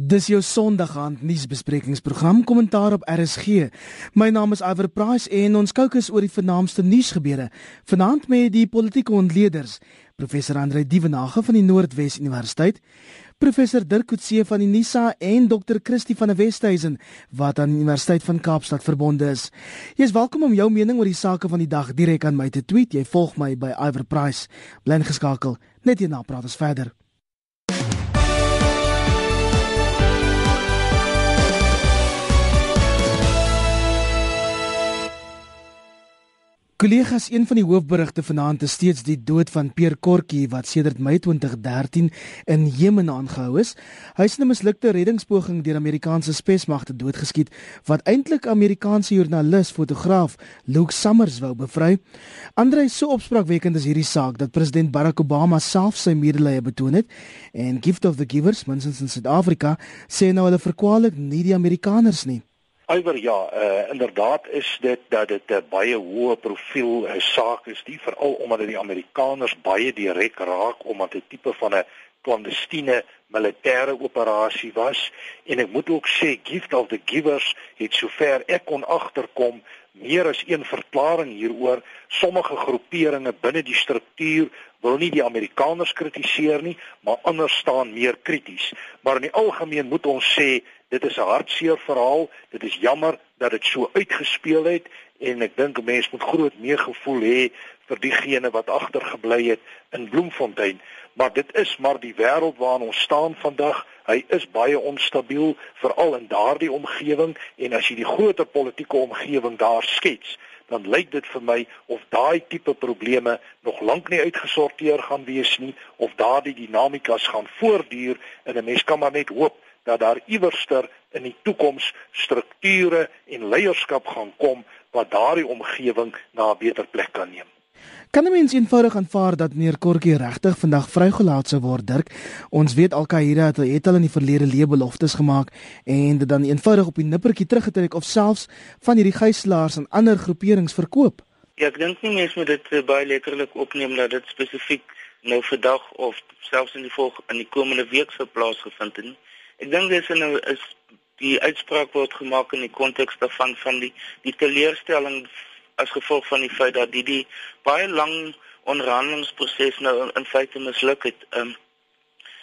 Dis jou Sondag aand nuusbesprekingsprogram Kommentaar op RSG. My naam is Iver Price en ons kookus oor die vernaamste nuusgebeure. Vanaand met die politieke ontleeders, professor Andre Dievenage van die Noordwes Universiteit, professor Dirk Coetzee van die NISA en dokter Christie van der Westhuizen wat aan die Universiteit van Kaapstad verbonde is. Jy is welkom om jou mening oor die sake van die dag direk aan my te tweet. Jy volg my by Iver Price. Bly geskakel. Net hierna praat ons verder. Kollegas, een van die hoofberigte vanaand is steeds die dood van Peer Kortjie wat sedert Mei 2013 in Jemen aangehou is. Hy is in 'n mislukte reddingspoging deur Amerikaanse spesmagte doodgeskiet wat eintlik Amerikaanse joernalis, fotograaf Luke Summers wou bevry. Andre so opspraakwekkend is hierdie saak dat president Barack Obama self sy medelee betoon het en Gift of the Givers, mens in Suid-Afrika, sê nou hulle verkwalik nie die Amerikaners nie. Iwer ja, uh, inderdaad is dit dat dit 'n baie hoë profiel uh, saak is, die veral omdat dit die Amerikaners baie direk raak omdat dit tipe van 'n klandestiene militêre operasie was. En ek moet ook sê gift of the givers het sover ek kon agterkom meer as een verklaring hieroor. Sommige groeperinge binne die struktuur wil nie die Amerikaners kritiseer nie maar ander staan meer krities maar in die algemeen moet ons sê Dit is 'n hartseer verhaal. Dit is jammer dat dit so uitgespeel het en ek dink 'n mens moet groot meegevoel hê vir diegene wat agtergebly het in Bloemfontein. Maar dit is maar die wêreld waarin ons staan vandag. Hy is baie onstabiel veral in daardie omgewing en as jy die groter politieke omgewing daar skets, dan lyk dit vir my of daai tipe probleme nog lank nie uitgesorteer gaan wees nie of daardie dinamikas gaan voortduur en 'n mens kan maar net hoop dat daar iewerster in die toekoms strukture en leierskap gaan kom wat daardie omgewing na 'n beter plek kan neem. Kan 'n mens eenvoudig aanvaar dat meneer Kortjie regtig vandag vrygelaat sou word, Dirk? Ons weet Al-Qaeda het, het al in die verlede leë beloftes gemaak en dit dan eenvoudig op die nippertjie teruggetrek of selfs van hierdie gijslaers aan ander groeperings verkoop. Ja, ek dink nie mense moet dit uh, baie letterlik opneem dat dit spesifiek nou vandag of selfs in die volgende in die komende week sou plaasgevind het nie. Ek dink dis nou is die uitspraak word gemaak in die konteks daarvan van die die teleurstelling as gevolg van die feit dat die die baie lang onderhandelingsproses nou in, in feite misluk het. Um,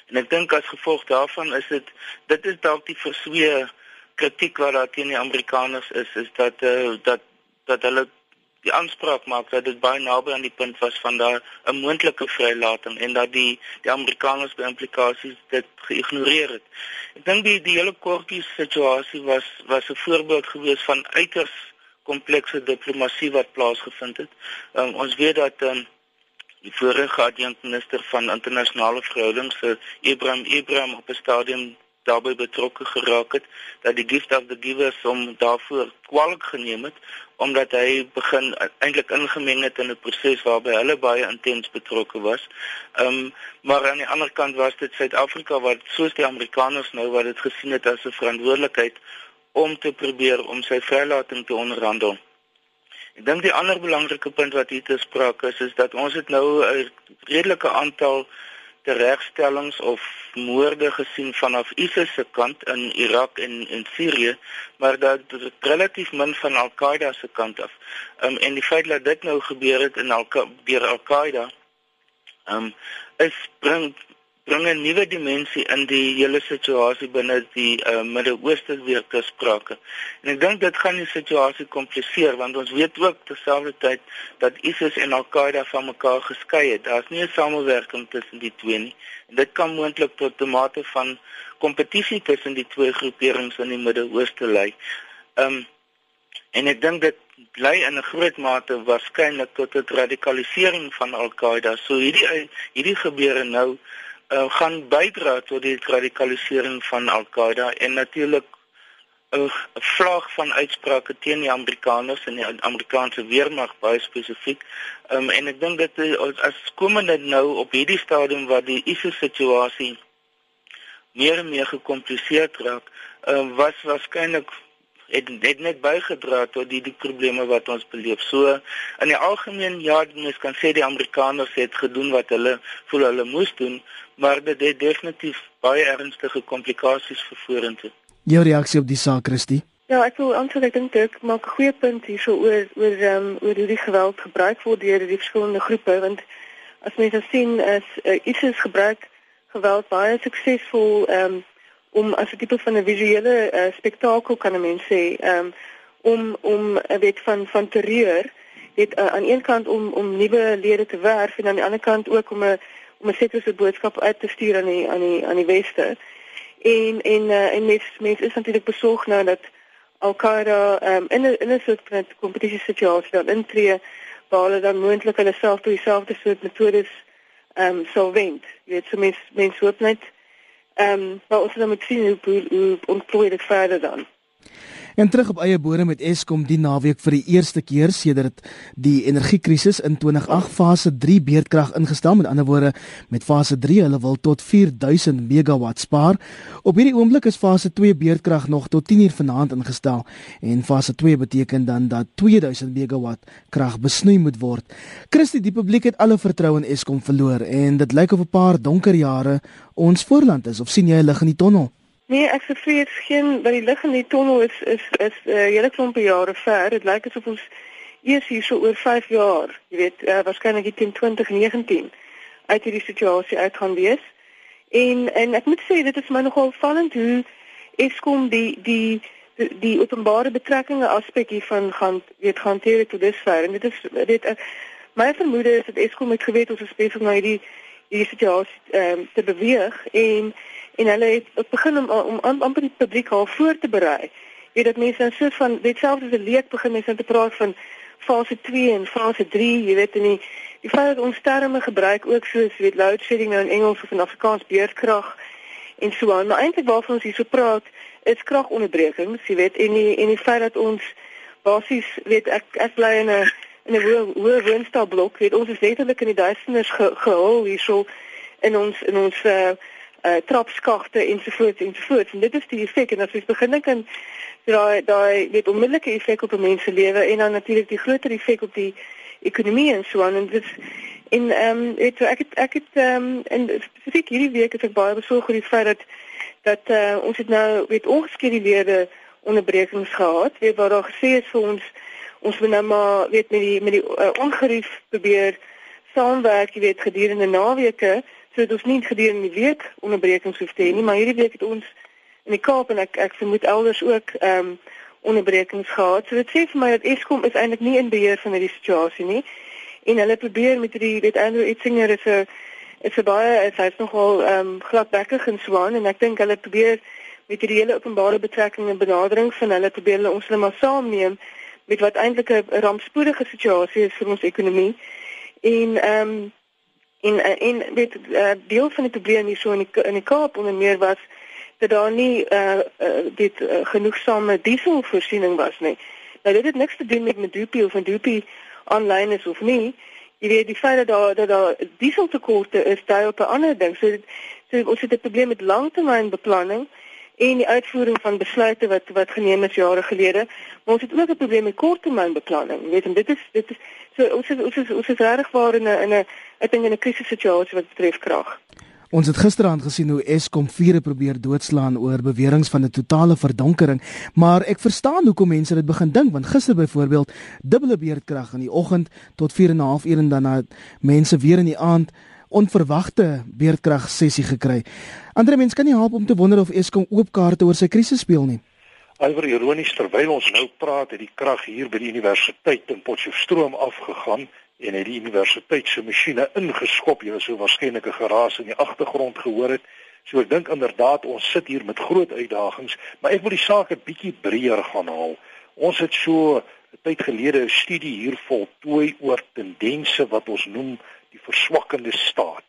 en ek dink as gevolg daarvan is dit dit is dalk die verswee kritiek wat daar teen die Amerikaners is is dat uh, dat dat hulle die aanspraak maak dat dit baie naby aan die punt was van daar 'n moontlike vrylating en dat die die Amerikaners by implikasies dit geïgnoreer het. Ek dink die die hele kortjie situasie was was 'n voorbeeld gewees van uiters komplekse diplomatie wat plaasgevind het. Um, ons weet dat um, die vorige adjunkt minister van internasionale verhoudings, Ibrahim Ibrahim op 'n stadium daarbey betrokke geraak het dat die gift of the givers om daarvoor kwalik geneem het omdat hy begin eintlik ingemeng het in 'n proses waarby hulle baie intens betrokke was. Ehm um, maar aan die ander kant was dit Suid-Afrika wat soos die Amerikaners nou wat dit gesien het as 'n verantwoordelikheid om te probeer om sy vrylating te onderhandel. Ek dink die ander belangrike punt wat hier te sprake is is dat ons het nou 'n redelike aantal teregstellings of moorde gesien vanaf ISIS se kant in Irak en in Sirië, maar dat dit relatief min van Al-Qaeda se kant af. Um, en die feit dat dit nou gebeur het in Al-Qaeda, um, is bring bring 'n nuwe dimensie in die hele situasie binne die uh, Midde-Ooste weer te sprake. En ek dink dit gaan die situasie kompliseer want ons weet ook terselfdertyd dat ISIS en Al-Qaeda van mekaar geskei het. Daar's nie 'n samewerking tussen die twee nie. En dit kan moontlik tot 'n mate van kompetisie tussen die twee groeperings in die Midde-Ooste lei. Um, en ek dink dit lei in 'n groot mate waarskynlik tot 'n radikalisering van Al-Qaeda. So hierdie hierdie gebeure nou uh, gaan bydra tot die radikalisering van Al-Qaeda en natuurlik 'n vlag van uitsprake teen die Amerikaners en die Amerikaanse weermag baie spesifiek. Um, en ek dink dit as komende nou op hierdie stadium waar die ISIS situasie meer en meer gekompliseer raak, uh, was waarskynlik het dit net bygedra tot die die probleme wat ons beleef. So in die algemeen ja, mens kan sê die Amerikaners het gedoen wat hulle voel hulle moes doen, maar dit het definitief baie ernstige komplikasies vorentoe. Jou reaksie op die saak, Christie? Ja, ek wil antwoord ek dink ek maak 'n goeie punt hierso oor oor ehm um, oor hoe die geweld gebruik word deur die verskillende groepe want as mense sien is uh, iets is gebruik geweld baie suksesvol ehm um, om as 'n tipe van 'n visuele uh, spektakel kan 'n mens sê um, om om 'n wet van van terreur dit uh, aan een kant om om nuwe lede te werf en aan die ander kant ook om 'n om 'n sekere boodskap uit te stuur aan die aan die aan die weste. En en uh, en mens mens is natuurlik besorg nou dat Al-Qaeda um, in 'n in 'n soort van kompetisie situasie dan intree waar hulle dan moontlik hulle self tot dieselfde soort metodes ehm um, sou wend. Jy weet so mens mens hoop net ehm um, maar ons moet sien hoe hoe, hoe ontplooi dit verder dan. En terug op eie bodem met Eskom die naweek vir die eerste keer sedert die energiekrisis in 2008 fase 3 beerdkrag ingestel. Met ander woorde, met fase 3 hulle wil tot 4000 megawatt spaar. Op hierdie oomblik is fase 2 beerdkrag nog tot 10uur vanaand ingestel en fase 2 beteken dan dat 2000 megawatt krag besnoei moet word. Christie, die publiek het alle vertroue in Eskom verloor en dit lyk of 'n paar donker jare ons voorland is of sien jy 'n lig in die tonnel? Nee, ek vrees geen dat die lig in die tonnel is is is 'n uh, hele klompe jare ver. Dit lyk asof ons eers hier so oor 5 jaar, jy weet, uh, waarskynlik teen 2019 uit hierdie situasie uit gaan wees. En en ek moet sê dit is my nogal opvallend hoe Eskom die die die, die openbare betrekkinge aspek hiervan gaan weet gaan hanteer tot dusver. En dit is dit uh, my vermoede is dat Eskom het geweet ons is besig om hierdie hierdie situasie um, te beweeg en en hulle het begin om om amper die publiek al voor te berei. Jy weet dat mense dan so van dit selfs as 'n leek begin mense te praat van fase 2 en fase 3, jy weet en die die feit dat ons terme gebruik ook soos weet load shedding nou in Engels of in Afrikaans beurtkrag en so aan. Maar eintlik waarvan ons hier so praat is kragonderbrekings, jy weet en die en die feit dat ons basies weet ek ek bly in 'n in 'n hoë hoë woonstelblok, weet ons is letterlik in die duisternis ge, gehul hierso in ons in ons uh, uh trapskagte ensovoorts ensovoorts. En dit is die effek. En as jy begin dink aan daai daai weet onmiddellike effek op 'n mens se lewe en dan natuurlik die groter effek op die ekonomie en so aan. En dit en ehm um, weet ek het ek het ehm um, en spesifiek hierdie week het ek baie besorg oor die feit dat dat uh, ons het nou weet ongeskeduleerde onderbrekings gehad. Weet waar daar gesê is vir ons ons moet nou maar weet met die met die uh, ongerief probeer saamwerk jy weet gedurende naweke So dit is nie gedurende die week onderbrekings hoef te hê nie, maar hierdie week het ons in die Kaap en ek ek vermoed elders ook ehm um, onderbrekings gehad. So dit sê vir my dat Eskom is eintlik nie in beheer van hierdie situasie nie. En hulle probeer met hierdie weet Andrew Itzinger is 'n is 'n baie is hy's nogal ehm um, gladbekkig en swaan en ek dink hulle probeer met hierdie hele openbare betrekkinge en benadering van hulle probeer hulle ons net maar saamneem met wat eintlik 'n rampspoedige situasie is vir ons ekonomie. En ehm um, En eh, en weet uh, deel van die probleem hier so in die in die Kaap onder meer was dat daar nie uh dit uh, genoegsame dieselvoorsiening was nie. Nou dit het niks te doen met Medupi of Medupi online is of nie. Jy weet die feit dat daar dat daar dieseltekorte is, daai op 'n ander ding. So dit so ons het 'n probleem met langtermynbeplanning en die uitvoering van besluite wat wat geneem is jare gelede. Maar ons het ook 'n probleem met korttermynbeplanning. Jy weet en dit is dit is so ons is ons is ons is regtig waar in 'n in 'n ek dink in 'n krisissituasie wat betref krag. Ons het gisteraand gesien hoe Eskom vure probeer doodslaan oor beweringe van 'n totale verdonkering, maar ek verstaan hoekom mense dit begin dink want gister byvoorbeeld dubbele beerdkrag in die oggend tot 4 en 'n half ure en dan na mense weer in die aand onverwagte beerdkrag sessie gekry. Ander mense kan nie help om te wonder of Eskom oop kaarte oor sy krisis speel nie. Alweer ironies terwyl ons nou praat, het die krag hier by die universiteit in Potchefstroom afgegaan en het die universiteit se masjiene ingeskop. Jy sou waarskynlik 'n geraas in die agtergrond gehoor het. So ek dink inderdaad ons sit hier met groot uitdagings, maar ek wil die saak 'n bietjie breër gaan haal. Ons het so 'n tyd gelede 'n studie hier voltooi oor tendense wat ons noem die verswakkende staat.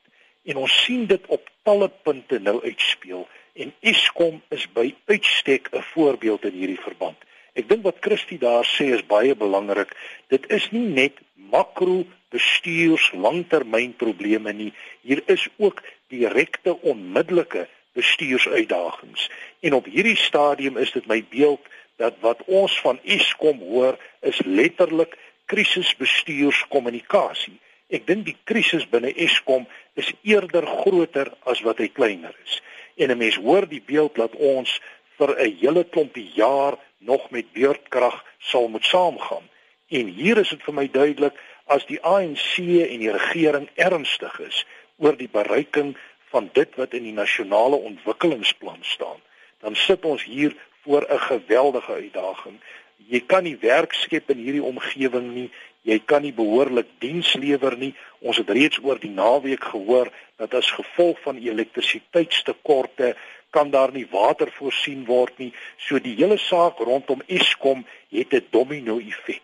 En ons sien dit op talle punte nou uitspeel en Eskom is by uitstek 'n voorbeeld in hierdie verband. Ek dink wat Christie daar sê is baie belangrik. Dit is nie net makro bestuurs langtermynprobleme nie. Hier is ook direkte onmiddellike bestuursuitdagings. En op hierdie stadium is dit my beeld dat wat ons van Eskom hoor is letterlik krisisbestuurskommunikasie. Ek dink die krisis binne Eskom is eerder groter as wat hy kleiner is. En 'n mens hoor die beeld dat ons vir 'n hele klompie jaar nog met beurtkrag sal moet saamgaan. En hier is dit vir my duidelik as die ANC en die regering ernstig is oor die bereiking van dit wat in die nasionale ontwikkelingsplan staan, dan sit ons hier voor 'n geweldige uitdaging. Jy kan nie werk skep in hierdie omgewing nie. Jy kan nie behoorlik diens lewer nie. Ons het reeds oor die naweek gehoor dat as gevolg van elektrisiteitstekorte kan daar nie water voorsien word nie. So die hele saak rondom Eskom het 'n domino-effek.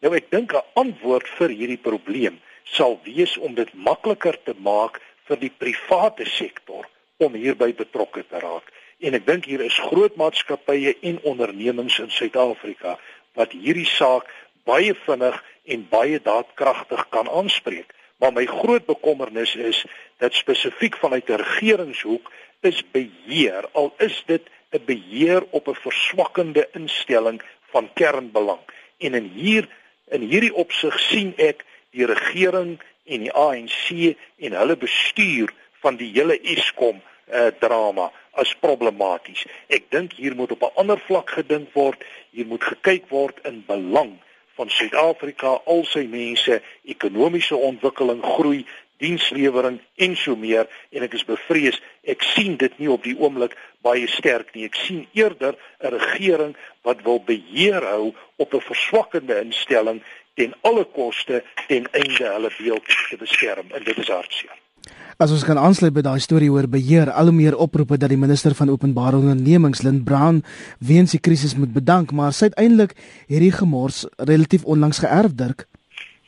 Nou ek dink 'n antwoord vir hierdie probleem sal wees om dit makliker te maak vir die private sektor om hierby betrokke te raak. En ek dink hier is groot maatskappye en ondernemings in Suid-Afrika wat hierdie saak baie vinnig en baie daadkragtig kan aanspreek. Maar my groot bekommernis is dat spesifiek vanuit 'n regeringshoek is beheer al is dit 'n beheer op 'n verswakkende instelling van kernbelang. En in hier in hierdie opsig sien ek die regering en die ANC en hulle bestuur van die hele Eskom uh, drama as problematies. Ek dink hier moet op 'n ander vlak gedink word. Hier moet gekyk word in belang van Suid-Afrika, al sy mense, ekonomiese ontwikkeling, groei, dienslewering en so meer en ek is bevrees ek sien dit nie op die oomblik baie sterk nie. Ek sien eerder 'n regering wat wil beheer hou op 'n verswakkende instelling ten alle koste ten einde hulle beeld te beskerm en dit is hartseer. As ons kan aansluit by daai storie oor beheer, al hoe meer oproepe dat die minister van openbare ondernemings, Lynn Brown, weens die krisis moet bedank, maar sy uiteindelik hierdie gemors relatief onlangs geërf dirk.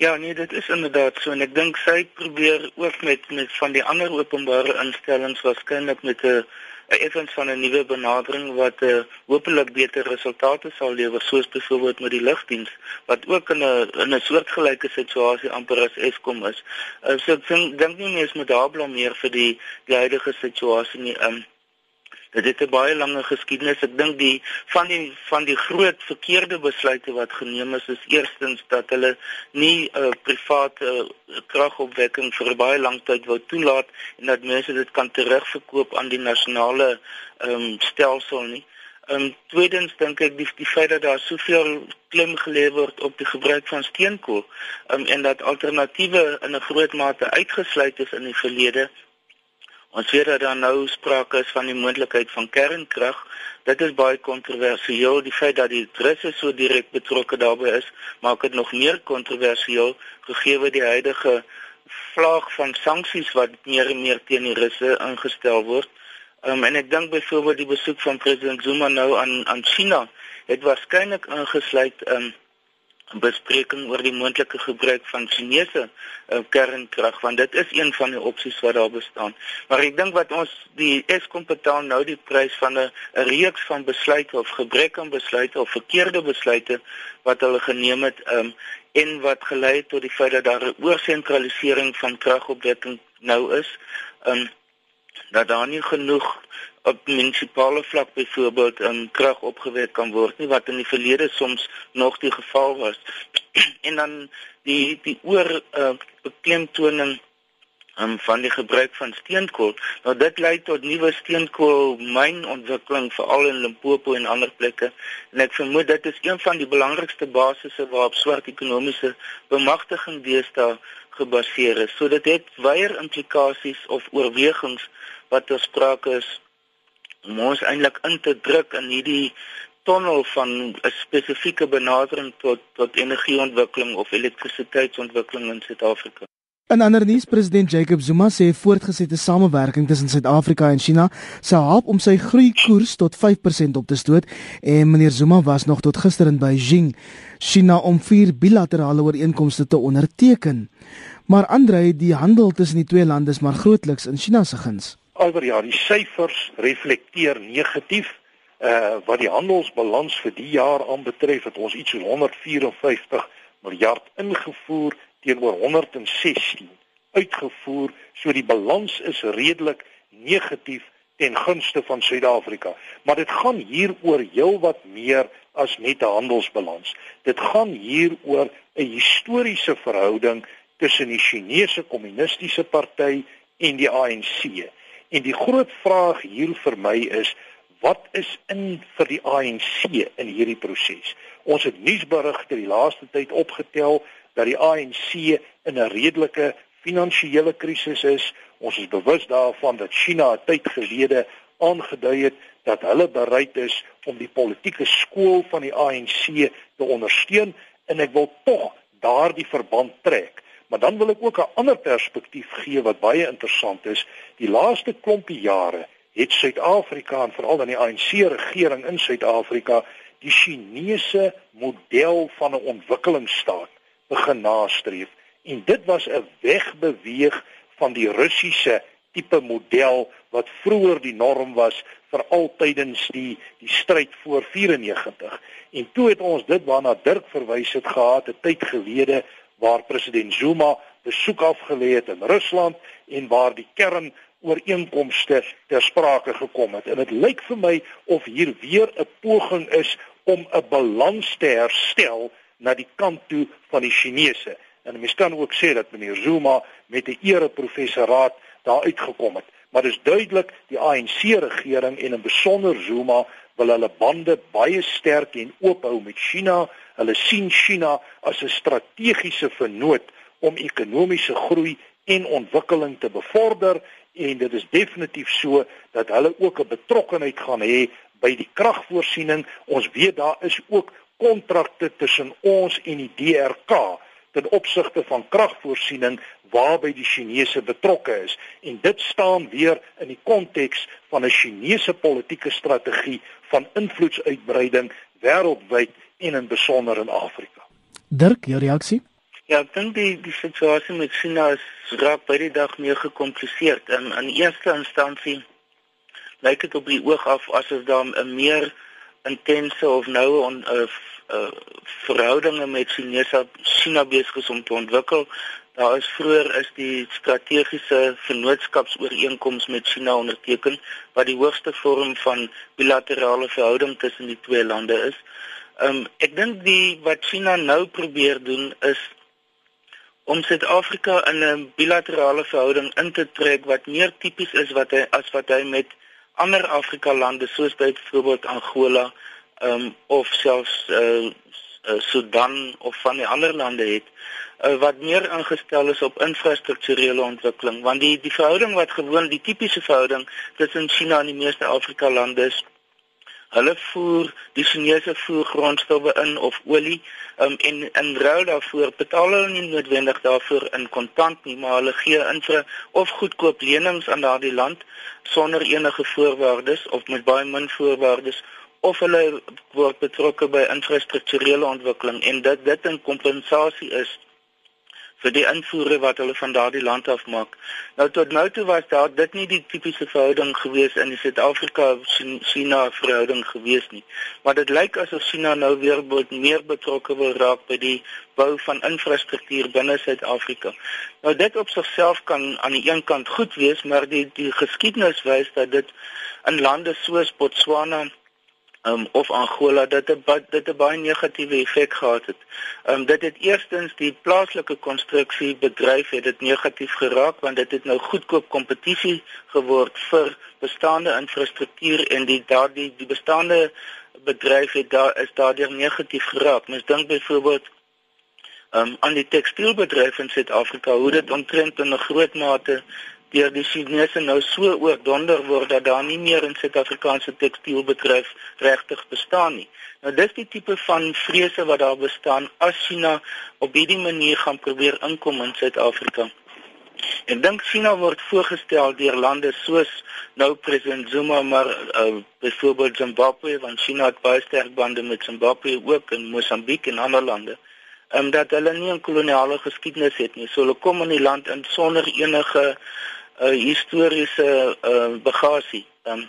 Ja, nee, dit is inderdaad so en ek dink sy probeer ook met met van die ander openbare instellings waarskynlik met 'n effens van 'n nuwe benadering wat 'n uh, eh, hopelik beter resultate sal lewer soos byvoorbeeld met die lugdiens wat ook in 'n in 'n soortgelyke situasie amper as Eskom is. Uh, so ek dink nie mens moet daar blameer vir die die huidige situasie nie. Um, dit het 'n baie lange geskiedenis. Ek dink die van die van die groot verkeerde besluite wat geneem is is eerstens dat hulle nie 'n uh, private uh, kragopwekking vir baie lang tyd wou toelaat en dat mense dit kan terugverkoop aan die nasionale um, stelsel nie. Um, tweedens dink ek die die feit dat daar soveel klim gelewer word op die gebruik van steenkool um, en dat alternatiewe in 'n groot mate uitgesluit is in die verlede Ons weet dat daar nou sprake is van die moontlikheid van kernkrag. Dit is baie kontroversieel. Die feit dat die Russe so direk betrokke daarbey is, maak dit nog meer kontroversieel gegee die huidige vlaag van sanksies wat meer en meer teen die Russe ingestel word. Um, en ek dink byvoorbeeld die besoek van president Zuma nou aan aan China het waarskynlik ingesluit um, bespreking oor die moontlike gebruik van Chinese uh, kernkrag want dit is een van die opsies wat daar bestaan. Maar ek dink wat ons die Eskom betaal nou die prys van 'n reeks van besluite of gebrek aan besluite of verkeerde besluite wat hulle geneem het um, en wat gelei het tot die feit dat daar 'n oorsentralisering van kragopwekking nou is. Um, dat daar nie genoeg op munisipale vlak byvoorbeeld 'n um, krag opgewek kan word nie wat in die verlede soms nog die geval was. en dan die die oor uh, beklemtoning um, van die gebruik van steenkool. Nou dit lei tot nuwe steenkoolmynontwikkeling veral in Limpopo en ander plekke. En ek vermoed dit is een van die belangrikste basisse waarop swart ekonomiese bemagtiging deesdae gebaseer is. So dit het wyeer implikasies of oorwegings wat ter sprake is om ons eintlik in te druk in hierdie tonnel van 'n spesifieke benadering tot tot energieontwikkeling of elektrisiteitsontwikkeling in Suid-Afrika. In ander nuus, president Jacob Zuma sê voortgesette samewerking tussen Suid-Afrika en China sou help om sy groeikoers tot 5% op te stoot en meneer Zuma was nog tot gister in Beijing, China om vier bilaterale ooreenkomste te onderteken. Maar Andre, die handel tussen die twee lande is maar grootliks in China se guns. Alweer ja, die syfers reflekteer negatief. Uh wat die handelsbalans vir die jaar aanbetref, het ons iets soos 154 miljard ingevoer teenoor 116 uitgevoer. So die balans is redelik negatief ten gunste van Suid-Afrika. Maar dit gaan hier oor heelwat meer as net 'n handelsbalans. Dit gaan hier oor 'n historiese verhouding tussen die Chinese Kommunistiese Party en die ANC. En die groot vraag hier vir my is wat is in vir die ANC in hierdie proses? Ons het nuusberigte die laaste tyd opgetel dat die ANC in 'n redelike finansiële krisis is. Ons is bewus daarvan dat China 'n tyd gelede aangedui het dat hulle bereid is om die politieke skool van die ANC te ondersteun en ek wil tog daardie verband trek. Maar dan wil ek ook 'n ander perspektief gee wat baie interessant is. Die laaste klompie jare het Suid-Afrika en veral dan die ANC regering in Suid-Afrika die Chinese model van 'n ontwikkelingsstaat begin nastreef en dit was 'n wegbeweeg van die Russiese tipe model wat vroeër die norm was vir altydens die die stryd voor 94 en toe het ons dit waarna Dirk verwys het gehad 'n tyd gelede waar president Zuma besoek afgelê het in Rusland en waar die kern ooreenkomste ter sprake gekom het en dit lyk vir my of hier weer 'n poging is om 'n balans te herstel na die kant toe van die Chinese. En mens kan ook sê dat meneer Zuma met 'n ereprofessoraat daar uitgekom het. Maar dis duidelik die ANC regering en in besonder Zuma wil hulle bande baie sterk en oop hou met China. Hulle sien China as 'n strategiese vennoot om ekonomiese groei en ontwikkeling te bevorder en dit is definitief so dat hulle ook 'n betrokkeheid gaan hê by die kragvoorsiening. Ons weet daar is ook kontrakte tussen ons en die DRK ten opsigte van kragvoorsiening waarby die Chinese betrokke is en dit staan weer in die konteks van 'n Chinese politieke strategie van invloedsuitbreiding wêreldwyd en in besonder in Afrika. Dirk, jou reaksie? Ja, ek dink die die situasie met China is raak by die dag meer gekompliseer. In in eerste instansie lyk dit op die oog af asof daar 'n meer intense of noue on 'n uh, eh, eh, verhoudinge met Chinese China besig is om te ontwikkel. Daar is vroeër is die strategiese vennootskapsooreenkoms met China onderteken wat die hoogste vorm van bilaterale verhouding tussen die twee lande is. Um ek dink die wat China nou probeer doen is om Suid-Afrika in 'n bilaterale verhouding in te trek wat meer tipies is wat hy as wat hy met ander Afrika lande soos byvoorbeeld Angola um, of selfs uh, Sudan of van die ander lande het uh, wat meer ingestel is op infrastrukturele ontwikkeling. Want die die verhouding wat gewoon die tipiese verhouding tussen China en die meeste Afrika lande is hulle voer die Chinese voer grondstowwe in of olie um, en in ruil daarvoor betaal hulle nie noodwendig daarvoor in kontant nie maar hulle gee infra of goedkoop lenings aan daardie land sonder enige voorwaardes of met baie min voorwaardes of hulle word betrokke by infrastrukturele ontwikkeling. En dit dit 'n kompensasie is vir die invoere wat hulle van daardie land af maak. Nou tot nou toe was daar dit nie die tipiese verhouding gewees in die Suid-Afrika China verhouding gewees nie. Maar dit lyk asof China nou weer meer betrokke wil raak by die bou van infrastruktuur binne Suid-Afrika. Nou dit op sigself kan aan die een kant goed wees, maar die die geskiedenis wys dat dit in lande soos Botswana um, of Angola dat dit dit 'n baie negatiewe effek gehad het. Um, dit het eerstens die plaaslike konstruksie bedryf het dit negatief geraak want dit het nou goedkoop kompetisie geword vir bestaande infrastruktuur en die daardie die bestaande bedryf het daar is daardeur negatief geraak. Mens dink byvoorbeeld um, aan die tekstielbedryf in Suid-Afrika hoe dit omtrent in 'n groot mate deur die Chinese nou so oordonder word dat daar nie meer 'n Suid-Afrikaanse tekstielbedryf regtig bestaan nie. Nou dis die tipe van vrese wat daar bestaan as China op hierdie manier gaan probeer inkom in Suid-Afrika. Ek dink China word voorgestel deur lande soos nou president Zuma maar uh, byvoorbeeld Zimbabwe want China het baie sterk bande met Zimbabwe ook in Mosambiek en ander lande. Ehm um, hulle nie 'n koloniale geskiedenis het nie. So hulle kom in die land in sonder enige uh, historiese uh, bagasie. Um,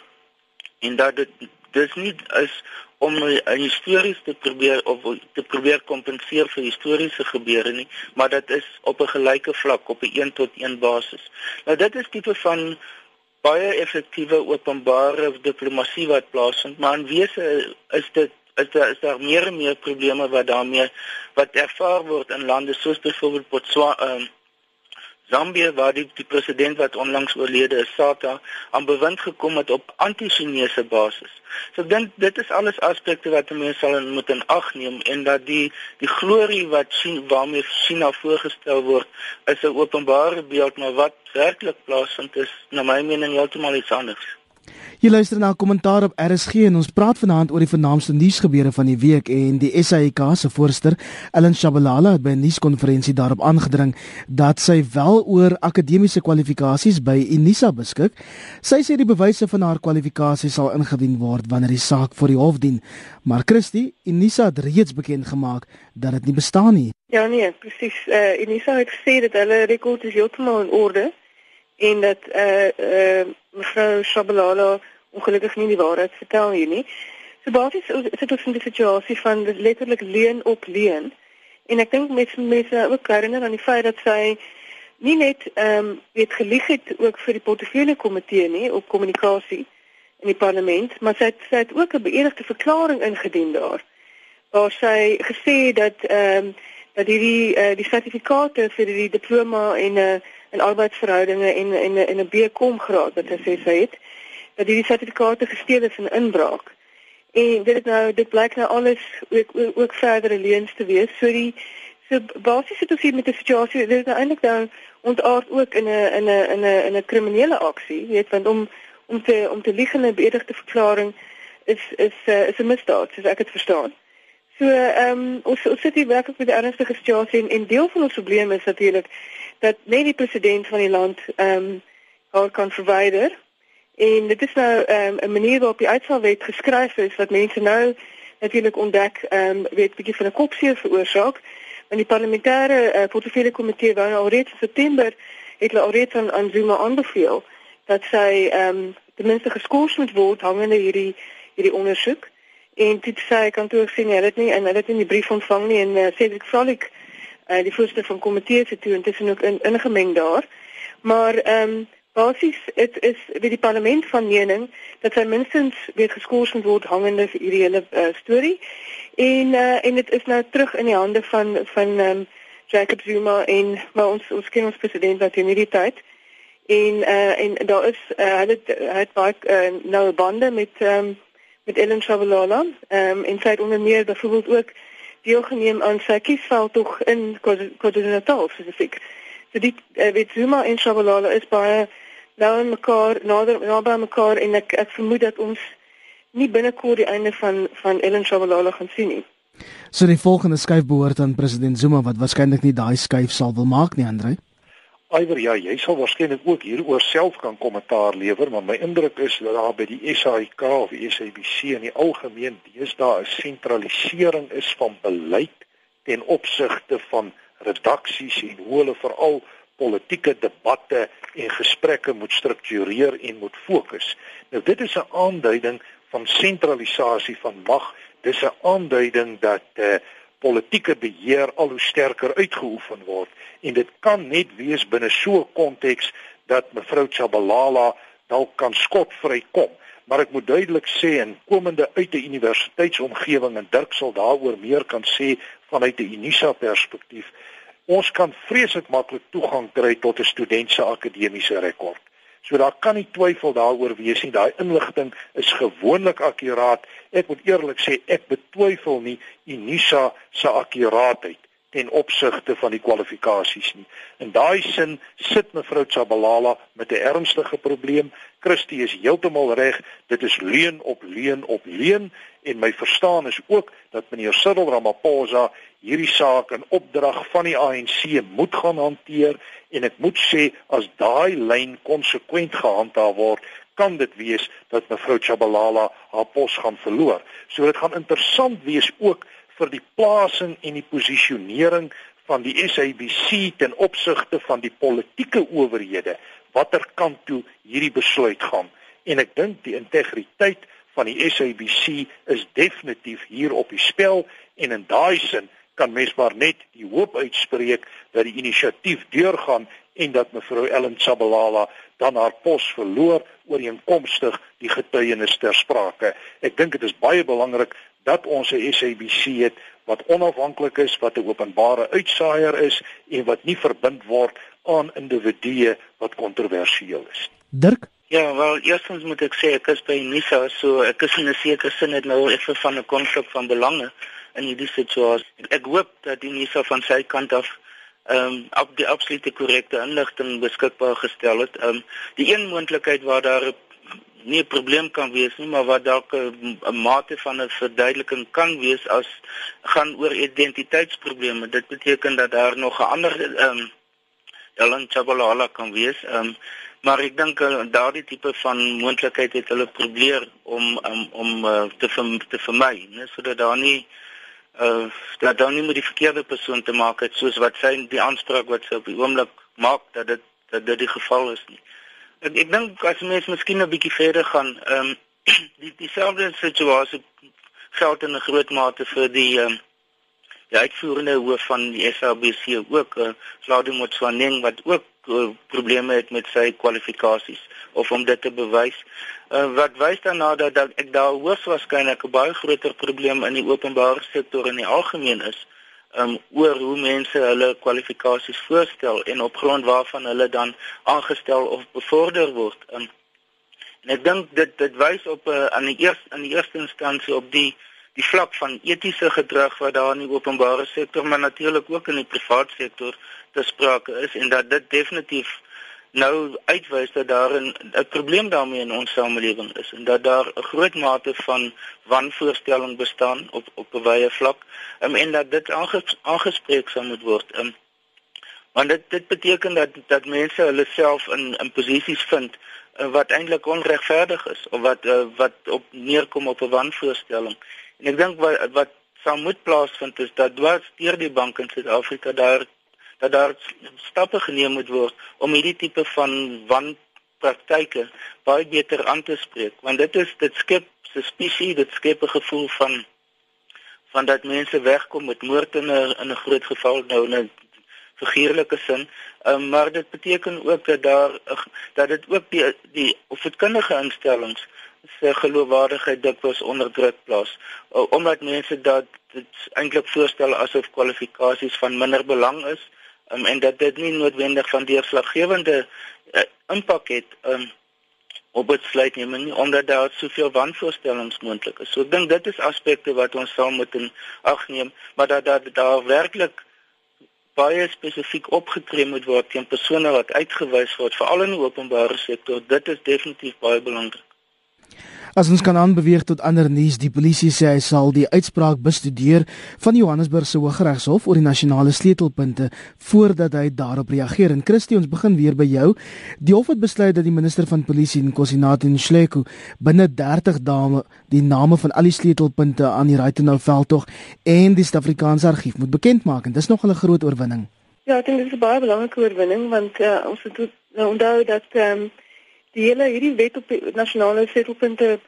en dat dit dis nie is om 'n histories te probeer of te probeer kompenseer vir historiese gebeure nie, maar dit is op 'n gelyke vlak op 'n 1 tot 1 basis. Nou dit is tipe van baie effektiewe openbare diplomatie wat plaasvind, maar in wese is dit is daar is daar meer en meer probleme wat daarmee wat ervaar word in lande soos byvoorbeeld Botswana, um, Zambië waar die, die president wat onlangs oorlede is, Sata, aan bewind gekom het op anti-Chinese basis. So ek dink dit is alles aspekte wat mense sal moet in ag neem en dat die die glorie wat sien waarmee China voorgestel word is 'n openbare beeld maar wat werklik plaasvind is na my mening heeltemal iets anders. Jy luister na 'n kommentaar op RSG en ons praat vanaand oor die vernaamste nuusgebeure van die week en die SAIK se voorsteur Ellen Shabalala het by 'n nuuskonferensie daarop aangedring dat sy wel oor akademiese kwalifikasies by Unisa beskik. Sy sê die bewyse van haar kwalifikasies sal ingedien word wanneer die saak voor die hof dien. Maar Christie, Unisa het reeds bekend gemaak dat dit nie bestaan nie. Ja nee, presies. Uh, Unisa het gesê dat hulle rekord is heeltemal in orde en dat eh uh, uh, mevrou Shabalala ongelukkig nie die waarheid vertel hier nie. So basies is dit ook 'n situasie van letterlik leen op leen. En ek dink mense mense ook herinner aan die feit dat sy nie net ehm um, weet gelieg het ook vir die portefeulje komitee nie op kommunikasie in die parlement, maar sy het, sy het ook 'n beëdigde verklaring ingedien daar. Waar sy gesê het dat ehm um, dat hierdie uh, die sertifikate vir die diploma en 'n uh, in arbeidsverhoudinge en en en 'n BCom graad wat sy sê sy het dat hierdie sertifikate gesteel is in inbraak. En dit is nou dit blyk nou alles ook ook, ook verdere leuns te wees. So die so basies het ons hier met 'n situasie dit is nou eintlik nou ontaard ook in 'n in 'n in 'n in 'n kriminele aksie, weet want om om te om te lieg in 'n beëdigde verklaring is is uh, is 'n misdaad, soos ek dit verstaan. So ehm um, ons ons sit hier werklik met 'n ernstige situasie en, en deel van ons probleem is natuurlik dat net die president van die land ehm um, haar kan verwyder. En dit is nou ehm um, 'n manier waarop die uitsalwet geskryf is wat mense nou natuurlik ontdek ehm um, weet bietjie van 'n kopseer veroorsaak. Want die parlementêre uh, portefeulje komitee wou nou alreeds in September het hulle alreeds aan, aan Zuma aanbeveel dat sy ehm um, ten minste geskort moet word hangende hierdie hierdie ondersoek. En dit sê kantoor sien hulle dit nie en hulle het nie die brief ontvang nie en uh, Cedric Frolik uh, die voorste van komitee se toe intussen ook in, ingemeng daar. Maar ehm um, basies dit is wie die parlement van mening dat sy minstens weer geskort moet word hangende vir hierdie hele uh, storie. En uh, en dit is nou terug in die hande van van ehm um, Jacob Zuma en maar ons ons ken ons president wat in hierdie tyd en uh, en daar is uh, hy het het baie uh, nou bande met ehm um, met Ellen Chavalala ehm um, en sy het onder meer byvoorbeeld ook deelgeneem aan sy kiesveld tog in KwaZulu-Natal spesifiek. So dit uh, weet Zuma en Shabalala is baie nou in mekaar nader naby mekaar en ek ek vermoed dat ons nie binnekort die einde van van Ellen Shabalala gaan sien nie. So die volgende skuif behoort aan president Zuma wat waarskynlik nie daai skuif sal wil maak nie, Andre. Iwer ja, jy sal waarskynlik ook hieroor self kan kommentaar lewer, maar my indruk is dat daar by die SAIK of die SABC in die algemeen deesdae 'n sentralisering is van beleid ten opsigte van redaksies en hoe hulle veral politieke debatte en gesprekke moet struktureer en moet fokus. Nou dit is 'n aanduiding van sentralisasie van mag. Dis 'n aanduiding dat eh uh, politieke beheer al hoe sterker uitgeoefen word. En dit kan net wees binne so 'n konteks dat mevrou Chabalala dalk kan skotvry kom maar ek moet duidelik sê en komende uit 'n universiteitsomgewing en Dirk sal daaroor meer kan sê vanuit 'n Unisa perspektief ons kan vreeslik maklik toegang kry tot 'n student se akademiese rekord So daar kan nie twyfel daaroor wees nie. Daai inligting is gewoonlik akkuraat. Ek moet eerlik sê ek betwyfel nie Unisa se akkuraatheid ten opsigte van die kwalifikasies nie. In daai sin sit mevrou Chabalala met 'n ernstige probleem. Christie is heeltemal reg. Dit is leuen op leuen op leuen en my verstaan is ook dat meneer Cyril Ramaphosa hierdie saak in opdrag van die ANC moet gaan hanteer en ek moet sê as daai lyn konsekwent gehandhaaf word kan dit wees dat mevrou Chabalala haar pos gaan verloor. So dit gaan interessant wees ook vir die plasing en die posisionering van die SABC ten opsigte van die politieke owerhede watter kant toe hierdie besluit gaan en ek dink die integriteit van die SABC is definitief hier op die spel en in daai sin kan mens maar net die hoop uitspreek dat die inisiatief deurgaan en dat mevrou Ellen Sabalala dan haar pos verloor ooreenkomstig die getuienis ter sprake. Ek dink dit is baie belangrik dat ons 'n SABC het wat onafhanklik is, wat 'n openbare uitsaaier is en wat nie verbind word aan individue wat kontroversieel is. Dirk Ja, wel eerstens moet ek sê ek is by Nisa, so ek is in 'n sekere sin net nou effe van 'n konflik van belange in hierdie situasie. Ek hoop dat die Nisa van sy kant af ehm um, op die absolute korrekte inligting beskikbaar gestel het. Ehm um, die een moontlikheid waar daar nie 'n probleem kan wees nie, maar wat dalk 'n mate van 'n verduideliking kan wees as gaan oor identiteitsprobleme. Dit beteken dat daar nog 'n ander ehm um, Ellen Chabalala kan wees. Ehm um, maar ek dink uh, daardie tipe van moontlikheid het hulle probeer om um, om uh, te ver, te vermy, net sodat daar nie uh dat dan nie met die verkeerde persoon te maak het soos wat sy die aanspraak wat sy op die oomblik maak dat dit dat dit die geval is nie. Ek ek dink as mens miskien 'n bietjie verder gaan, ehm um, die dieselfde situasie geld in 'n groot mate vir die ehm um, die uitvoerende hoof van die SABC ook, uh, Slado Motswaneng wat ook uh, probleme het met sy kwalifikasies of om dit te bewys. Uh, wat wys dan nou dat, dat ek daar hoogs waarskynlik 'n baie groter probleem in die openbare sektor in die algemeen is um oor hoe mense hulle kwalifikasies voorstel en op grond waarvan hulle dan aangestel of bevorder word. Um, en ek dink dit dit wys op 'n uh, aan die eerste in die eerste instansie op die die vlak van etiese gedrag wat daar in die openbare sektor maar natuurlik ook in die private sektor te sprake is en dat dit definitief nou uitwys dat daar 'n probleem daarmee in ons samelewing is en dat daar 'n groot mate van wanvoorstelling bestaan op op 'n wye vlak um, en dat dit aanges, aangespreek sal moet word. Um, want dit dit beteken dat dat mense hulle self in in posisies vind uh, wat eintlik onregverdig is of wat uh, wat op neerkom op 'n wanvoorstelling. En ek dink wat wat sou moet plaasvind is dat dwars deur die bank in Suid-Afrika daar dat daar stappe geneem moet word om hierdie tipe van wanpraktyke baie beter aan te spreek. Want dit is dit skep suspicie dit skep 'n gevoel van van dat mense wegkom met moord in 'n in 'n groot geval nou in 'n figuurlike sin. Um, maar dit beteken ook dat daar dat dit ook die die opvoedkundige instellings se geloofwaardigheid dikwels onder druk plaas. Omdat mense dat dit eintlik voorstel asof kwalifikasies van minder belang is um, en dat dit nie noodwendig van deurslaggewende uh, impak het um, op besluitneming nie omdat daar soveel wanvoorstellings moontlik is. So ek dink dit is aspekte wat ons sal moet in ag neem, maar dat daar daar werklik baie spesifiek opgetree moet word teen persone wat uitgewys word veral in die openbare sektor. Dit is definitief baie belangrik. As ons kan aanbeweeg tot ander nuus, die polisie sê hy sal die uitspraak bestudeer van Johannesburg se Hooggeregshof oor die nasionale sleutelpunte voordat hy daarop reageer. En Christie, ons begin weer by jou. Die hof het besluit dat die minister van polisie, Nkosinathi Nhleko, binne 30 dae die name van al die sleutelpunte aan die Raitenau veldtog en die Suid-Afrikaanse argief moet bekend maak. En dis nog 'n groot oorwinning. Ja, ek dink dit is 'n baie belangrike oorwinning want uh, ons moet nou onthou dat um, die hele hierdie wet op die nasionale setelpunte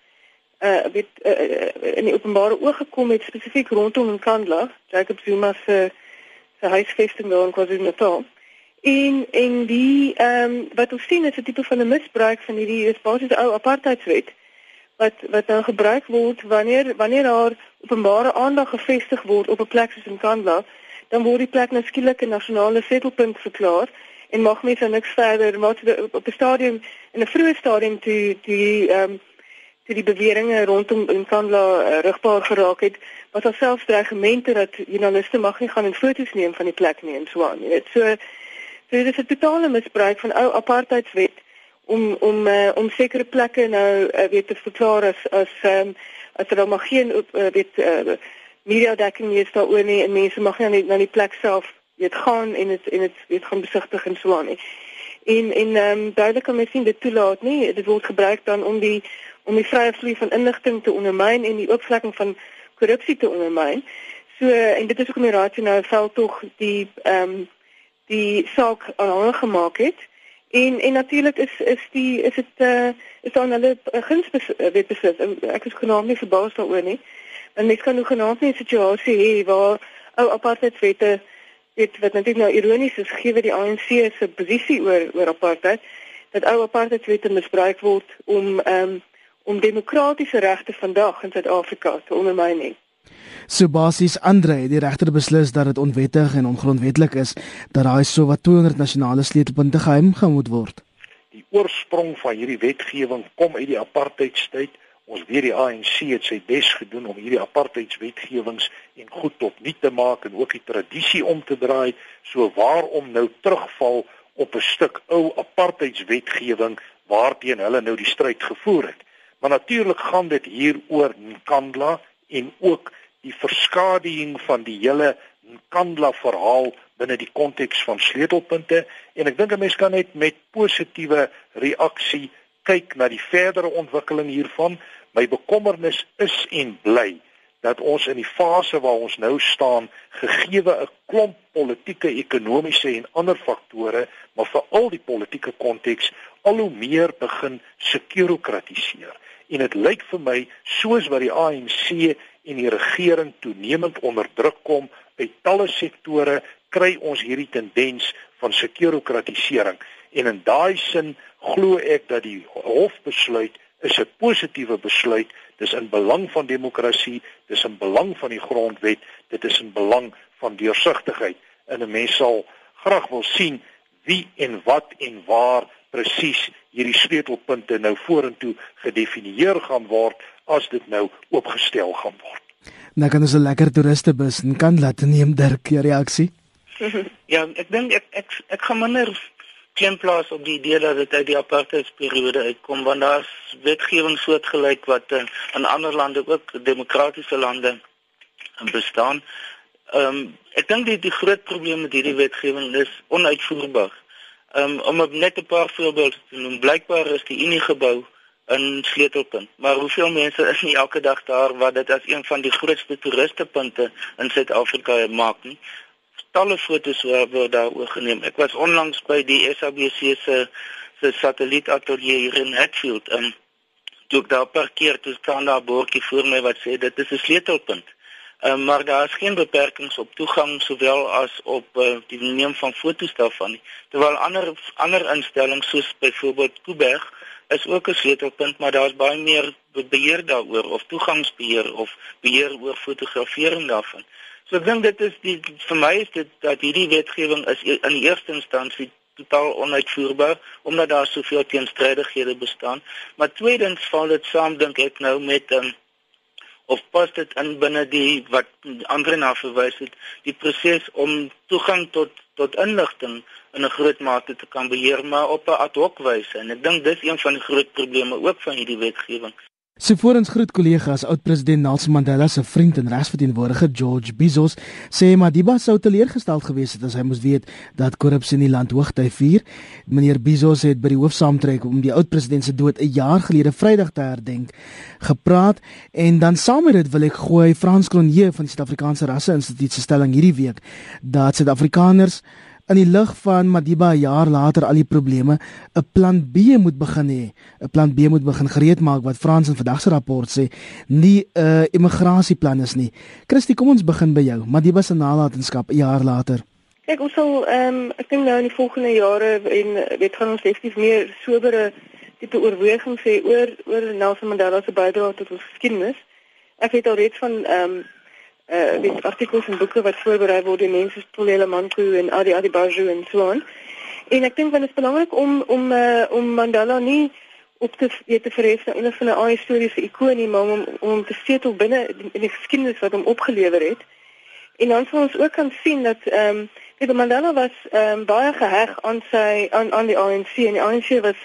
uh weet uh, in die openbare oog gekom het spesifiek rondom Nkandla, Jacob Zuma se se huisvesting daar in KwaZulu-Natal. En en die ehm um, wat ons sien is 'n tipe van 'n misbruik van hierdie is basies ou apartheidswet wat wat nou gebruik word wanneer wanneer daar openbare aandag gefestig word op 'n plek soos Nkandla, dan word die plek nou skielik 'n nasionale setelpunt verklaar en mag mense nou niks verder maar op 'n stadium in 'n vroeë stadium toe die ehm um, toe die beweringe rondom Nkandla uh, rigbaar geraak het was daar selfs dreigemente dat joernaliste mag nie gaan en foto's neem van die plek nie en so aan jy weet so so dit is 'n totale misbruik van ou apartheidswet om om uh, om sekere plekke nou uh, weet te verklaar as as um, as er mag geen uh, weet uh, media dekking is daaroor nie en mense mag nie na die plek self weet gaan en dit en dit gaan besigtig en so aan nie. En en ehm um, duidelik kan mens sien dit toelaat nie. Dit word gebruik dan om die om die vrye vloei van inligting te ondermyn en die oopvlekking van korrupsie te ondermyn. So en dit is ook 'n raadjie nou veld tog die ehm um, die saak aanhang gemaak het. En en natuurlik is is die is dit eh uh, is dan hulle guns weet besit. Ek is genoem nie verbaas daaroor nie. En mens kan nog genoem 'n situasie hê waar ou apartheidswette weet wat natuurlik nou ironies is gegee die ANC se posisie oor oor apartheid dat ou apartheidswette misbruik word om ehm um, om demokratiese regte vandag in Suid-Afrika te ondermyn nie. So basies Andre, die regter beslis dat dit onwettig en ongrondwettig is dat daai so wat 200 nasionale sleutelpunte geheim gehou moet word. Die oorsprong van hierdie wetgewing kom uit die apartheidstyd. Ons weet die ANC het sy bes gedoen om hierdie apartheidswetgewings en goed tot nut te maak en ook die tradisie om te draai. So waarom nou terugval op 'n stuk ou apartheidswetgewing waarteen hulle nou die stryd gevoer het? Maar natuurlik gaan dit hier oor Nkandla en ook die verskadiging van die hele Nkandla verhaal binne die konteks van sleutelpunte en ek dink 'n mens kan net met positiewe reaksie kyk na die verdere ontwikkeling hiervan. My bekommernis is en bly dat ons in die fase waar ons nou staan, gegeewe 'n klomp politieke, ekonomiese en ander faktore, maar veral die politieke konteks al hoe meer begin sekurokratiseer. En dit lyk vir my soos wat die ANC en die regering toenemend onder druk kom uit talle sektore kry ons hierdie tendens van sekurokratisering en in daai sin glo ek dat die hofbesluit is 'n positiewe besluit dis in belang van demokrasie dis in belang van die grondwet dit is in belang van deursigtigheid en 'n mens sal graag wil sien wie en wat en waar presies hierdie sleutelpunte nou vorentoe gedefinieer gaan word as dit nou oopgestel gaan word. Nou kan ons 'n lekker toeristebus en kan laat neem Dirk jou reaksie. ja, ek dink ek ek ek gaan minder klem plaas op die idee dat dit uit die apartheidsperiode uitkom want daar's wetgewing soortgelyk wat uh, in ander lande ook demokratiese lande bestaan. Ehm um, ek dink die die groot probleem met hierdie wetgewing is onuitvoerbaar. Ehm um, om net 'n paar voorbeelde te noem, blykbaar is die Unie gebou in sleutelpunt. Maar hoeveel mense is nie elke dag daar wat dit as een van die grootste toeristepunte in Suid-Afrika maak nie. Talle fotos word daar oorgeneem. Ek was onlangs by die SABC se se satellietateljee hier in Hatfield en toe ek daar parkeer, toe staan daar 'n bordjie voor my wat sê dit is 'n sleutelpunt. Um, maar daar is geen beperkings op toegang sowel as op uh, die neem van fotos daarvan nie. Terwyl ander ander instellings soos byvoorbeeld Kuiberg is ook 'n sleutelpunt, maar daar's baie meer beheer daaroor of toegangsbeheer of beheer oor fotografering daarvan. So ek dink dit is die vir my is dit dat hierdie wetgewing is e-, in die eerste instansie totaal onuitvoerbaar omdat daar soveel teenstrydighede bestaan. Maar tweedens val dit saam dink ek nou met um, of pas dit in binne die wat ander na verwys het, die proses om toegang tot tot inligting in 'n groot mate te kan beheer maar op 'n ad hoc wyse en ek dink dis een van die groot probleme ook van hierdie wetgewing. Sy voorens groet kollegas oud-president Nelson Mandela se vriend en regsverteenwoordiger George Bizos sê Madiba sou teleurgesteld gewees het as hy moes weet dat korrupsie in die land hoogtyd vier. Meneer Bizos het by die hoofsaamtrek om die oud-president se dood 'n jaar gelede Vrydag te herdenk gepraat en dan saam met dit wil ek gooi Frans Cronje van die Suid-Afrikaanse Rasse Instituut se stelling hierdie week dat Suid-Afrikaners in die lig van Madiba 'n jaar later al die probleme 'n plan B moet begin hê. 'n Plan B moet begin gereed maak wat Frans in vandag se rapport sê, nie 'n uh, immigrasieplan is nie. Christie, kom ons begin by jou. Madiba se nalatenskap 'n jaar later. Kyk, ons sal ehm um, ek dink nou in die volgende jare en dit gaan ons definitief meer sobere tipe oorweging sê oor oor Nelson Mandela se bydrae tot ons geskiedenis. Ek het al reeds van ehm um, uh eh, die artikels en boeke wat voorberei word deur mense soos Tolele Manku en Adi Adibaju en so aan. En ek dink want dit is belangrik om om uh, om Mandela nie op te weet te verhef na een van 'n aai historiese ikonie maar om om te setel binne in die geskiedenis wat hom opgelewer het. En dan sal ons ook kan sien dat ehm um, Peter Mandela was ehm um, baie geheg aan sy aan aan die ANC en die ANC was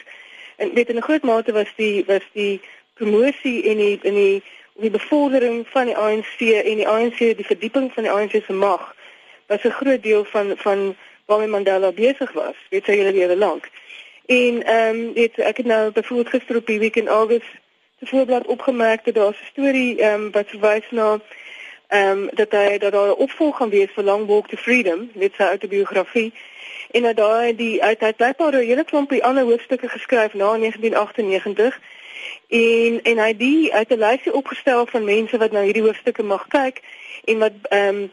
en weet in 'n groot mate was die was die promosie en die in die die bevordering van die ANC en die ANC die verdieping van die ANC se mag was 'n groot deel van van waarmee Mandela besig was weet jy hele jare lank. En ehm um, weet ek het nou byvoorbeeld gister op die week in Augustus se voorblad opgemerk dat daar 'n storie ehm um, wat verwys na ehm um, dat hy dat daar 'n opvolg gaan wees vir Long Walk to Freedom dit sy autobiografie en dat daai die uit hy blykbaar 'n hele klompie ander hoofstukke geskryf na 1998 en en hy die uit 'n lysie opgestel van mense wat nou hierdie hoofstukke mag kyk en wat ehm um,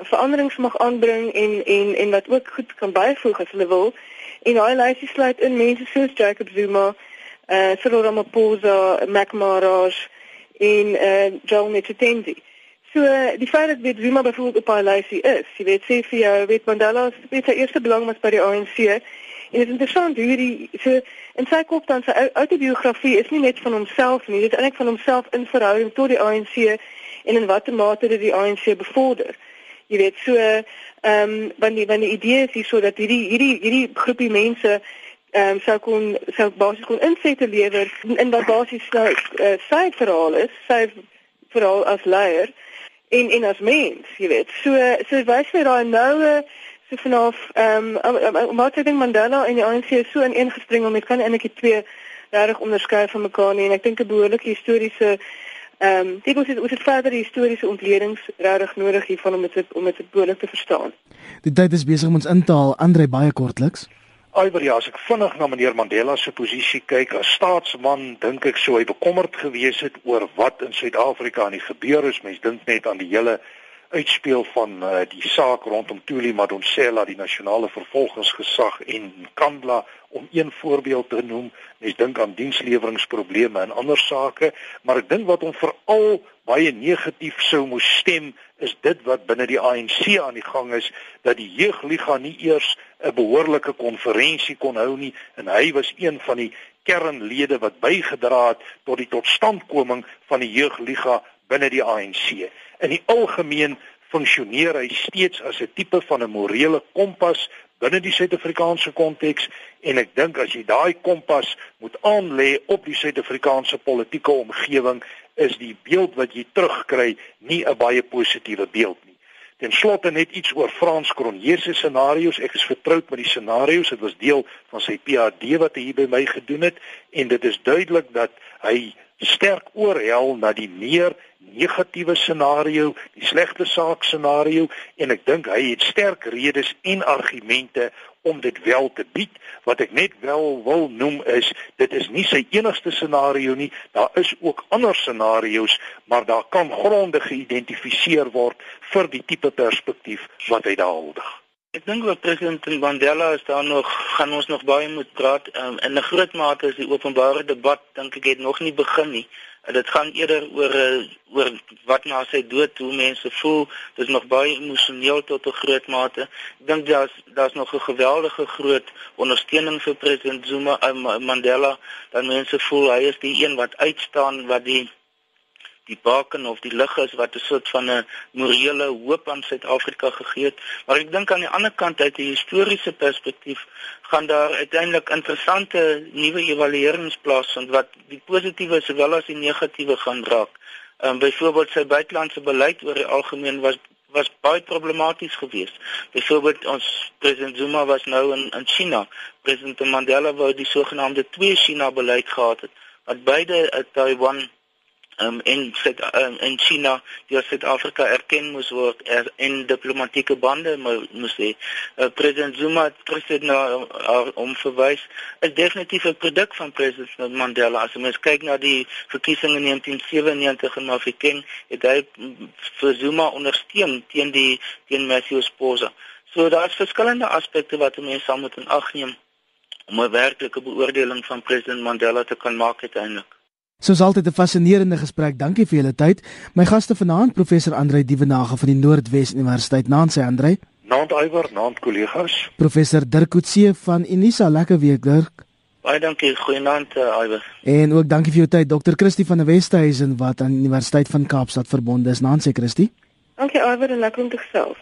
veranderings mag aanbring en en en wat ook goed kan byvoeg as hulle wil. En daai lysie sluit in mense soos Jacob Zuma, eh uh, Cyril Ramaphosa, Mac Maraj en eh uh, Joel Mtetendi. So die feit dat weet Zuma byvoorbeeld op haar lysie is, jy weet sê vir jou, weet Mandela se sy eerste belang was by die ANC en dit is interessant hoe die so in sy kop dan sy autobiografie is nie net van homself nie, dit is eintlik van homself in verhouding tot die ANC en in watter mate dit die ANC bevorder. Jy weet so ehm um, want die want die idee is hier so dat hierdie hierdie hierdie groepie mense ehm um, sou kon sou basies kon insette lewer in wat basies nou uh, sy verhaal is, sy verhaal as leier en en as mens, jy weet. So so wys vir daai noue so vanaf ehm um, maar ek dink Mandela en die ANC is so ineengespring om dit kan eintlik die twee reg onderskei van mekaar nie en ek dink 'n behoorlike historiese ehm um, dit moet dit het verder historiese ontledings reg nodig hiervan om dit om dit behoorlik te verstaan. Die tyd is besig om ons in te haal, Andre baie kortliks. Iwer ja, as ek vinnig na meneer Mandela se posisie kyk as staatsman, dink ek sou hy bekommerd gewees het oor wat in Suid-Afrika aan die gebeur is. Mens dink net aan die hele uitspeel van uh, die saak rondom Tuli Madonsela, die nasionale vervolgingsgesag en Kandla om een voorbeeld te noem. Mens dink aan diensleweringprobleme en ander sake, maar ek dink wat hom veral baie negatief sou moes stem is dit wat binne die ANC aan die gang is dat die jeugliga nie eers 'n behoorlike konferensie kon hou nie en hy was een van die kernlede wat bygedra het tot die totstandkoming van die jeugliga binne die ANC. In die algemeen funksioneer hy steeds as 'n tipe van 'n morele kompas binne die Suid-Afrikaanse konteks en ek dink as jy daai kompas moet aanlê op die Suid-Afrikaanse politieke omgewing is die beeld wat jy terugkry nie 'n baie positiewe beeld nie. Ten slotte net iets oor Frans Cronje se scenario's. Ek is vertroud met die scenario's. Dit was deel van sy PhD wat hy hier by my gedoen het en dit is duidelik dat hy sterk oorhel na die meer negatiewe scenario, die slegte saak scenario en ek dink hy het sterk redes en argumente om dit wel te bied. Wat ek net wel wil noem is dit is nie sy enigste scenario nie. Daar is ook ander scenario's, maar daar kan gronde geïdentifiseer word vir die tipe perspektief wat hy daar huldig. Ek dink wat president Mandela is daar nog gaan ons nog baie moet praat. Um, in 'n groot mate is die openbare debat dink ek het nog nie begin nie. Uh, dit gaan eerder oor uh, oor wat na sy dood hoe mense voel. Dit is nog baie emosioneel tot 'n groot mate. Ek dink daar's daar's nog 'n geweldige groot ondersteuning vir president Zuma uh, Mandela. Dan mense voel hy is die een wat uitstaan wat die die baken of die lig is wat 'n soort van 'n morele hoop aan Suid-Afrika gegee het. Maar ek dink aan die ander kant uit 'n historiese perspektief gaan daar uiteindelik interessante nuwe evaluerings plaasvind wat die positiewe sowel as die negatiewe gaan raak. Ehm um, byvoorbeeld sy buitelandse beleid oor die algemeen was was baie problematies geweest. Byvoorbeeld ons president Zuma was nou in in China. President Mandela wou die sogenaamde twee China beleid gehad het wat beide uh, Taiwan um, en Suid um, in China deur Suid-Afrika erken moes word er, en diplomatieke bande moes hê. Uh, president Zuma het president na uh, om verwys is definitief 'n produk van president Mandela. As mens kyk na die verkiesing in 1997 in Mafeking, het hy vir Zuma ondersteun teen die teen Matthew Sposa. So daar's verskillende aspekte wat mense sal moet in ag neem om 'n werklike beoordeling van president Mandela te kan maak uiteindelik. Soos altyd 'n fascinerende gesprek. Dankie vir julle tyd. My gaste vanaand, professor Andrei Dievenage van die Noordwes Universiteit. Naand sy Andrei. Naand Iwer, naand kollegas. Professor Dirk Coetzee van Unisa. Lekker week, Dirk. Baie dankie. Goeienaand, uh, Iwer. En ook dankie vir jou tyd, Dr. Christie van die Wesduisen wat aan die Universiteit van Kaapstad verbonde is. Naand sy Christie. Dankie Iwer en lekker om te gesels.